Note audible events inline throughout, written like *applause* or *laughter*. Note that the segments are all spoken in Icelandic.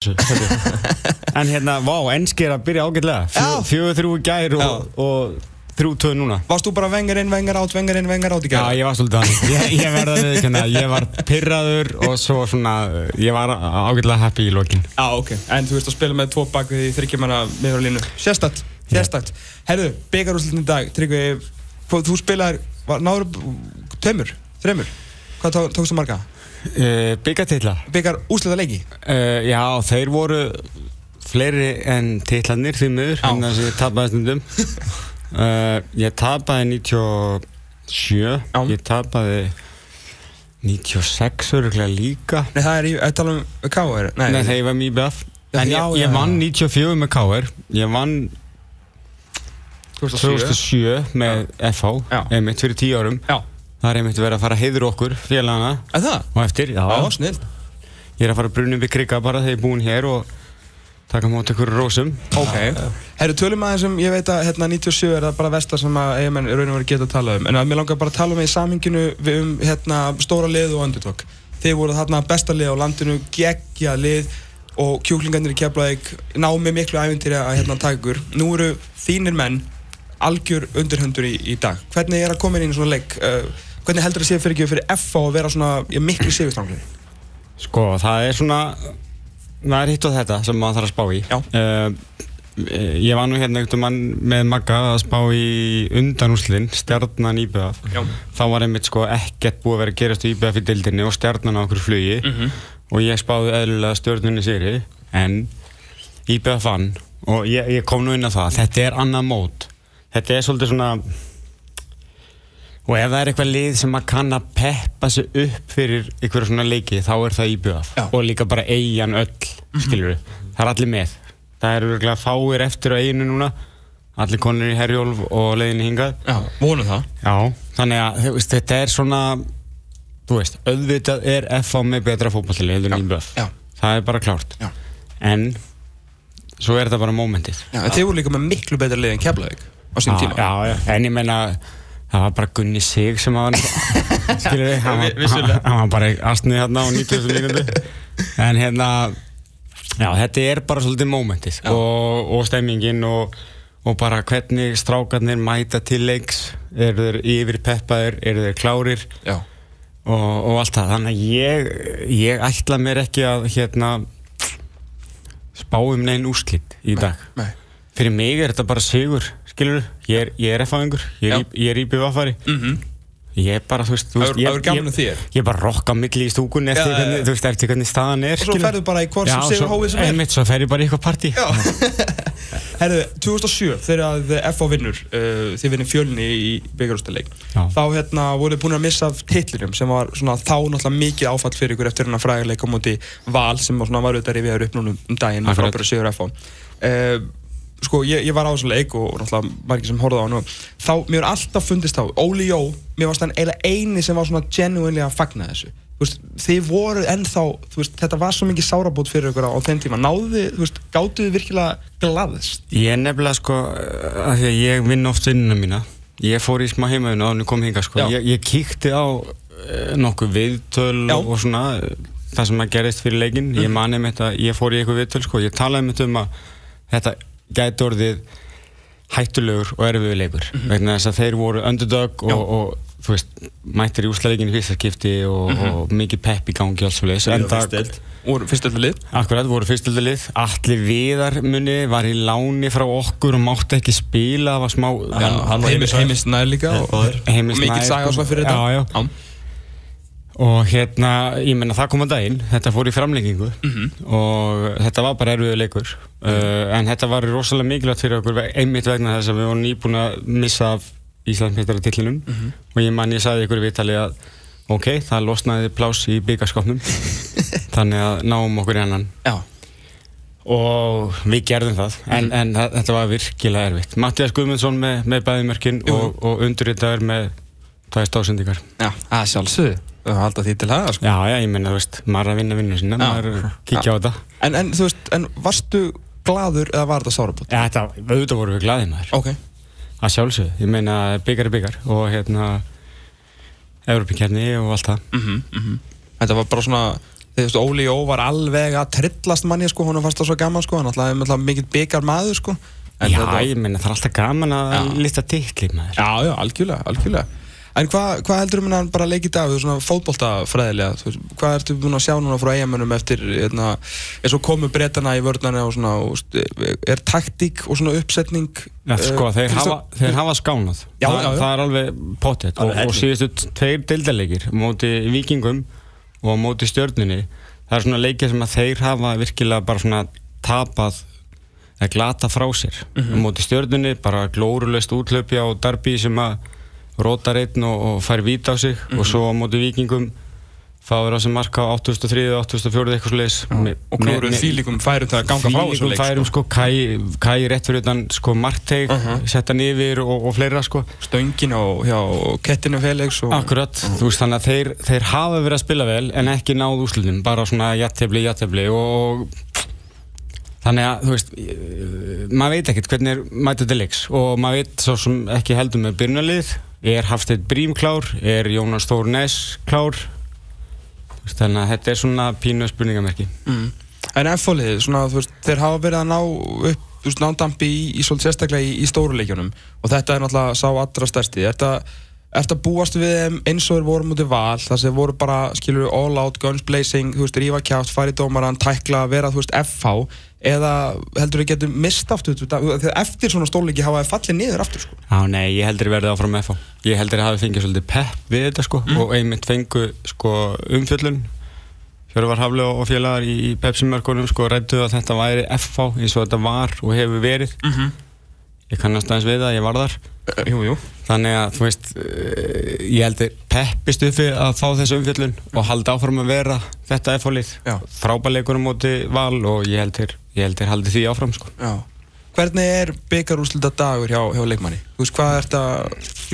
*laughs* En hérna, vá, ennski er að byrja ágætlega Já. Fjögur þrjú í gær og, og þrjú tvö núna Varst þú bara vengar inn, vengar átt, vengar inn, vengar átt í Já, gæra? ég var svolítið hann Ég, ég að viðkjanna, ég var pyrraður og svo svona, ég var ágætlega happy í lokin Já, ok. En þú veist að spila með tvo bakvið í þryggjumanna miður á línu. Sérstætt, sérstætt. Herðu, byggarúslitin í dag, Tryggvi, hvað- þú spilaðir, var- náður tveimur, þreimur. Hvað tó, tókstu marga? Uh, Byggatitla Byggar úslita leiki? uh, Já, þeir voru fleiri en titlanir því miður en þess að ég tapaði stundum uh, *laughs* Ég tapaði 97 Já. Ég tapaði 96 öruglega líka Nei, það er í, að tala um K.R. Nei, þegar ég var mjög beð En já, ég, já, ég vann já. 94 með KR Ég vann 2007. 2007 með FH einmitt fyrir 10 árum Já. Það er einmitt verið að fara að heiður okkur félagana það? og eftir, já, Já, snill. ég er að fara að brunum við krigga bara þegar ég er búinn hér og taka mót ykkur rósum Ok. Herru, tölum aðeins um, ég veit að hérna 97 er það bara vestar sem að eigamenn raun og verið geta að tala um. En að mér langar bara að tala um það í samhenginu við um hérna stóra lið og underdog. Þeir voru þarna besta lið á landinu, geggja lið og kjúklingarnir í Keflavík námi miklu æfintýri að hérna taka ykkur. Nú eru þínir menn algjör undirhundur í, í dag. Hvernig er að koma inn í svona leik? Uh, hvernig heldur það sé fyrir ekki fyrir FA að vera svona já, miklu sigurstrangli? Sko, það er svona það er hitt og þetta sem maður þarf að spá í Já. uh, Ég var nú hérna einhvern mann með Magga að spá í undanúslinn, stjarnan IBF Já. þá var einmitt sko ekkert búið að vera að gerast í IBF í dildinni og stjarnan á okkur flugi Mhm. og ég spáði eðlulega stjörnunni sigri en IBF vann og ég, ég kom nú inn á það þetta er annað mót þetta er svolítið svona og ef það er eitthvað lið sem að kann að peppa sig upp fyrir einhverja svona leiki þá er það Já. og líka bara eigin öll skilur það er allir með það eru örgulega fáir eftir á eiginu núna allir konur í Herjólf og leiðinni hingað Já, vonum það. Já, þannig að þetta er svona þú veist, auðvitað er FH með betra fótballtili heldur en IBF Já. það er bara klárt Já. en svo er þetta bara mómentið Já, þeir voru líka með miklu betra lið en Keflavík á sín tíma. já, já, en ég meina það var bara Gunni Sig sem var *laughs* skilur við, hann, var- hann var bara astnið hérna á 90. mínútu en hérna já, þetta er bara svolítið mómentið og, og stemmingin og, og bara hvernig strákarnir mæta til leiks eru þeir yfir peppaðir, eru þeir klárir Já. og, og allt það þannig að ég, ég ætla mér ekki að hérna spá um neginn úrslit í dag Nei. fyrir mig er þetta bara sigur skilur, ég er, ég er F-fæðingur ég er, í- ég er íbjöfafari Mhm. ég er bara, þú veist, þú veist ég, ég, er bara rokka milli í stúkunni eftir, hvernig, já. þú veist, eftir hvernig staðan er Og svo ferðu bara í hvort sem svo- hófið sem er. einmitt, svo fer ég bara í eitthvað partí. Herðu, 2007 þegar FH vinnur, uh, þið vinnir fjölni í byggarústaleik. Já. Þá hérna voruð búin að missa af titlinum sem var svona þá náttúrulega mikið áfall fyrir ykkur eftir hérna fræðileik á móti Val sem var svona var auðvitað rifiðar upp núna um daginn Akkurat. frábæra sigur FH. Uh, sko, ég, ég var á þessum leik og náttúrulega margir sem horfði á hann og þá, mér var alltaf fundist þá, Óli Jó, mér varst hann eiginlega eini sem var svona genuinely að fagna þessu. Þú Veist, þið voru ennþá, þú veist, þetta var svo mikið sárabót fyrir ykkur á, á þeim tíma, náðu þið, þú veist, gátu þið virkilega glaðist? ég er nefnilega sko að því að ég vinn oft vinnuna mína. Ég fór í smá heimaðinu á hann kom hinga sko. Ég, ég kíkti á uh, nokkuð viðtöl Já. og svona eh, það sem að gerist fyrir leikin ég mani með þetta, ég fór í eitthvað viðtöl sko. Ég talaði með þetta um að þetta gæti orðið hættulegur og erfiður leikur vegna þess að þeir voru underdog og, og þú veist, mættir í úsleikin í fyrsta skipti og, og mikið pepp í gangi og alls fyrir þess enda Og fyrstöldu lið? Akkurat, voru fyrstöldalið Allir viðar muni var í láni frá okkur og mátti ekki spila það var smá nær líka og, og mikið svona fyrir þetta. Já, já. Og hérna, ég menna það kom að daginn þetta fór í framlengingu. Mhm. og þetta var bara erfiður leikur. Uh, en þetta var rosalega mikilvægt fyrir okkur einmitt vegna þess að við vorum nýbúin að missa af Íslandsmeistaratillinum Mhm. og ég man ég sagði ykkur í viðtali að ok, það losnaði pláss í byggarskapnum *laughs* þannig að náum okkur í annan. Já, og við gerðum það. En, Mhm. en þetta var virkilega erfitt. Mattias Guðmundsson með, með bæðimörkin og, og undurritaður með tvær stóðsendingar já, að sjálfsögðu Alltaf því til haga sko. já, já, ég menna, þú veist, maður að vinna vinnu sinna Já. maður kíkja á þetta en, en þú veist, en varstu gladur eða var þetta sárabót? já, þetta, auðvitað voru við glaðið maður Ok, að sjálfsögðu, ég meina byggar er byggar og hérna Európinkerni og allt það mhm, mhm Þetta var bara svona þú veist, Óli Jó var alveg að trillast manni, sko, hún fannst það svo gaman, sko, hann alltaf, mikill byggar maður, sko. En Já, þetta- ég menna það er alltaf gaman að lista titli maður Já, já, algjörlega, algjörlega. En hvað hva heldur um hann bara leikið í dag, þú veist, svona fótboltafræðilega, þú veist, hvað ertu búin að sjá núna frá eigamönnum eftir, hérna, eins og komu breytana í vörðnarni og svona, og, veist, er taktík og svona uppsetning? Já, sko, eh, þeir, hafa, að- þeir hafa skánað Já, það, já, já. það er alveg pottet og, og síðustu tveir deildarleikir móti vikingum og móti stjörnunni það er svona leikir sem að þeir hafa virkilega bara svona tapað eða glata frá sér Mhm. móti stjörnunni, bara glórulöst útlöpja og darbi sem að rótar einn og, og fær vít á sig Mhm. og svo á móti vikingum fáður á sem marka á 8003 og 8004 eitthvað sliðis og klóruð þýlikum færum til að ganga frá leik, færum sko. sko, Kai, Kai rétt fyrir utan sko margteig, Mhm. setta hann yfir og, og fleira sko Stöngin og hjá Kettinu Felix og... Akkurat, þú veist þannig að þeir, þeir hafa verið að spila vel en ekki náð úrslutum, bara svona jattefli, jattefli og þannig að þú veist eh, maður veit ekkert hvernig er mætið til leiks og maður veit svo sem ekki heldur með byrnalið, er Hafstedt Brím klár, er Jónas Þór Ness klár þannig að þetta er svona pínu spurningamerki Mm. En veist, þeir hafa verið að ná upp, nándampi í, í svolítið sérstaklega í, í stóruleikjunum og þetta er náttúrulega sá allra stærsti. Er þetta búast við þeim eins og þeir voru mútið val, þar sem voru bara, skilur all out, guns blazing, þú veist, rífa kjátt, færi dómaran, tækla, vera, þú veist, FH, eða heldur við getum mist aftur, þegar eftir svona stórleiki hafa þeir fallið niður aftur, sko. Já, nei, ég heldur verið áfram með FH. Ég heldur að hafi fengið svolítið pepp við þetta sko og einmitt fengu sko umfjöllun Hjörvar Hafli og félagar í í Pepsi-mörkunum sko rættu að þetta væri FH eins og þetta var og hefur verið. Mm -hmm. Ég kannast aðeins við það, ég var þar. Jú, jú. Þannig að, þú veist, uh, ég heldur peppist uppi að fá þessu umfjöllun og halda áfram að vera þetta FH-lið. Já. Frábæleikunum móti val og ég heldur, ég heldur haldi því áfram sko. Já. Hvernig er byggarúslita dagur hjá, hjá leikmanni? Þú veist, hvað er þetta,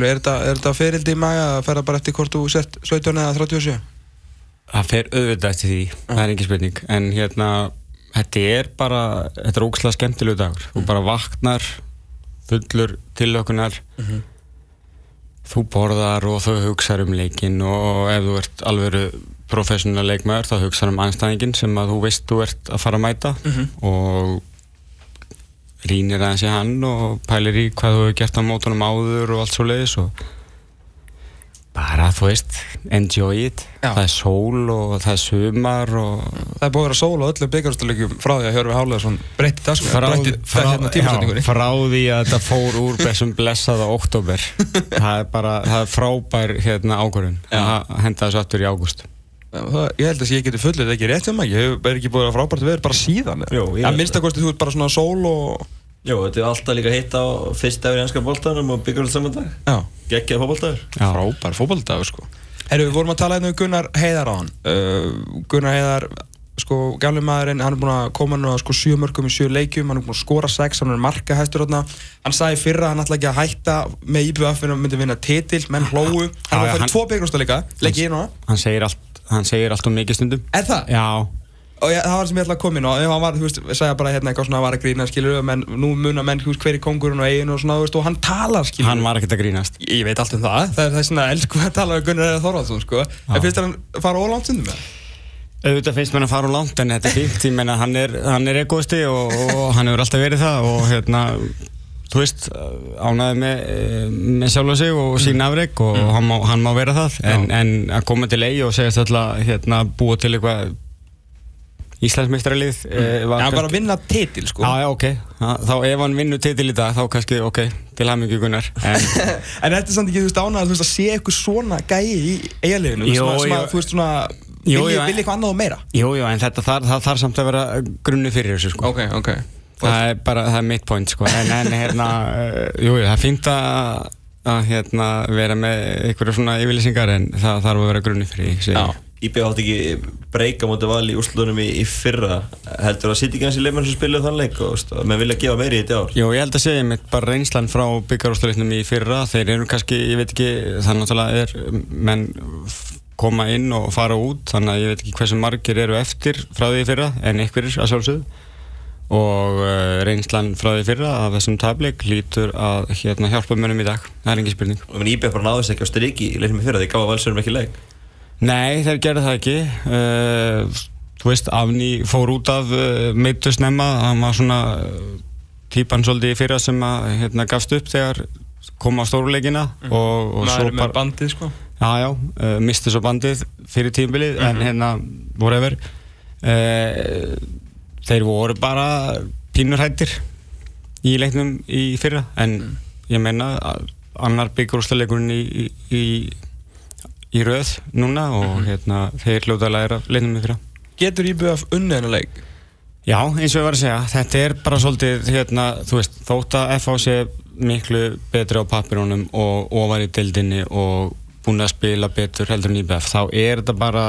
er þetta, er ferildi í maga að ferða bara eftir hvort þú sért 17 eða 37? Það fer auðvitað eftir því, það er engin spurning en hérna, þetta er bara þetta er ógslag skemmtilegu dagur þú bara vaknar fullur tilökunar þú borðar og þú hugsar um leikin og ef þú ert alveg professional leikmaður þá hugsar um anstæðingin sem að þú veist þú ert að fara að mæta. Og rínir aðeins í hann og pælir í hvað þú hefur gert á mótunum áður og allt svo leiðis og bara þú veist enjoy it, Já. það er sól og það er sumar og Það er búið að vera sól á öllum byggarúsleikum frá því að Hjörfi Hálaðarsson breytti það sko, breytti það hérna tímasetningunni. já, frá því að þetta fór úr þessum blessaða oktober *laughs* það er bara, það er frábær hérna að henda þessu aftur í ágúst Það, ég held að ég geti fullið ekki rétt hjá maður, ég er ekki búið að frábært verið bara síðan. Jú, Að minnst að kosti þú ert bara svona sól og, Jó, þetta er alltaf líka hitt á fyrst dagur í ennska bóltanum og byggjum saman dag já, Gekkið fótboltaður Já. frábær fótballdagur sko. Herru, við vorum að tala hérna um Gunnar Heiðar á hann. Uh, Gunnar Heiðar, sko, gamli maðurinn, hann er búin að koma nú að sko sjö mörgum í sjö leikjum, hann er búin að skora sex, hann er markahæstur hérna. Hann sagði í fyrra að hann ætla ekki að hætta með IBF-inu og myndi vinna titil, menn hlóu. Hann var að fara hann- í tvo byggjumsta líka, leikið inn á það. hann segir allt, hann segir allt um mikið stundum Er það? já, og ég, það var sem ég ætla að koma inn og ef hann var, þú veist, segja bara hérna eitthvað svona að var að grína, skilur menn, nú muna menn, þú veist, hver er kongurinn og eigin og svona, þú veist, og hann talar, skilur hann var ekkert að grínast. Ég, ég veit allt um það, það er það er svona elsku að tala um Gunnar Eða Þorvaldsson, sko, en finnst þér hann fara ólánt stundum með það? auðvitað finnst mér að fara úr langt en þetta er fínt, ég menna hann er, hann er egoisti og, og hann hefur alltaf verið það og hérna þú veist, ánæði með, með sjálf og sig og sín afreg og hann, má, hann má vera það. En, en að koma til eigi og segja þetta hérna búa til eitthvað Íslandsmeistralið mm. Já, bara að vinna titil, sko. Já, já, ok, Já, þá ef hann vinnur titil í dag þá kannski, ok, til hamingju Gunnar. En *laughs* En þetta er samt ekki, þú veist, ánægð, þú veist, að sé eitthvað svona gæi í eiginleginu, að- að, þú veist, svona, vilji eitthvað annað og meira? Jú, jú, en þetta þarf þar, þar samt að vera grunni fyrir þessu, sko. Ok, ok. Það er bara, það er mitt point sko. En, en hérna, uh, jú, jú, það er fínt að, að hérna, vera með einhverju svona yfirlýsingar en það þarf að vera grunni fyrir því Já. IBF átti ekki breyka mútið val í úrslutunum í, í fyrra. Heldur að sitja ekki hans í leifmenn sem spiluðu þann leik og að menn vilja gefa meiri í þetta ár? Jú, ég held að segja mitt bara reynslan frá byggarústuleiknum í fyrra. Þeir eru kannski, ég veit ekki, það náttúrulega er menn koma inn og fara út þannig að ég veit ekki hversu margir eru eftir frá því fyrra en einhverjir að sjálfsögðu. Og uh, reynslan frá því fyrra af þessum tablik lítur að hérna, hjálpa mönnum í dag, það er og menn IBF bara náðist ekki á striki í leiknum í fyrra því leik Nei, þeir gerðu það ekki. Uh, þú veist, Afni fór út af uh, meittu snemma, hann var svona uh, típan svolítið í fyrra sem að hérna, gafst upp þegar kom á stóruleikina og, og Maður svo með bandið sko. Já, já, uh, misti svo bandið fyrir tímbilið en hérna, whatever. Þeir voru bara pínur hættir í leiknum í fyrra en ég meina að annar byggjurústaleikurinn í, í, í, í röð núna og hérna, þeir hljóta að læra leiknum í fyrra Getur IBF unnið hennar leik? Já, eins og ég var að segja, þetta er bara svolítið, hérna, þú veist, þótt að FH sé miklu betri á pappirónum og ofar í deildinni og búin að spila betur heldur en IBF, þá er þetta bara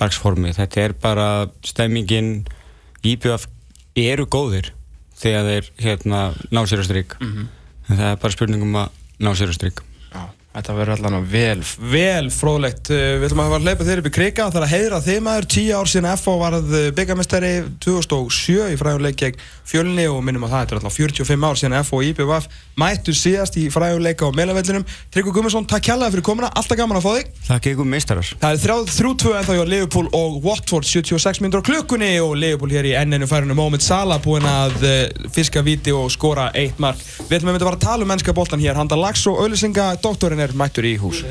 dagsformið, þetta er bara stemmingin, IBF eru góðir þegar þeir, hérna, ná sér að stryk, en það er bara spurningum að ná sér að stryk. Já, þetta verður allan vel, vel fróðlegt. Uh, Við ætlum að fara að hleypa þeir upp í krika það er að heiðra þeim aður. Tíu ár síðan FH varð byggamestari 2007 í fræðuleik gegn fjölni og minnum að það er alltaf 45 ár síðan FH og IBVF mættu síðast í fræðuleika á meðlavellinum. Tryggvi Gummarsson, takk kjallaði fyrir komuna, alltaf gaman að fá þig. Það gegum meistarar. Það er þrjáð þrjú-tvö en þá hjá Liverpool og Watford 76 minnur á klukkunni og Liverpool hér í enninu færinu Moment Salah búinn að uh, fiska viti og skora eitt mark. Við ætlum að mynda að fara að tala um mennska boltan hér. Handa Lax og auðlisinga doktorinn er mættur í hús.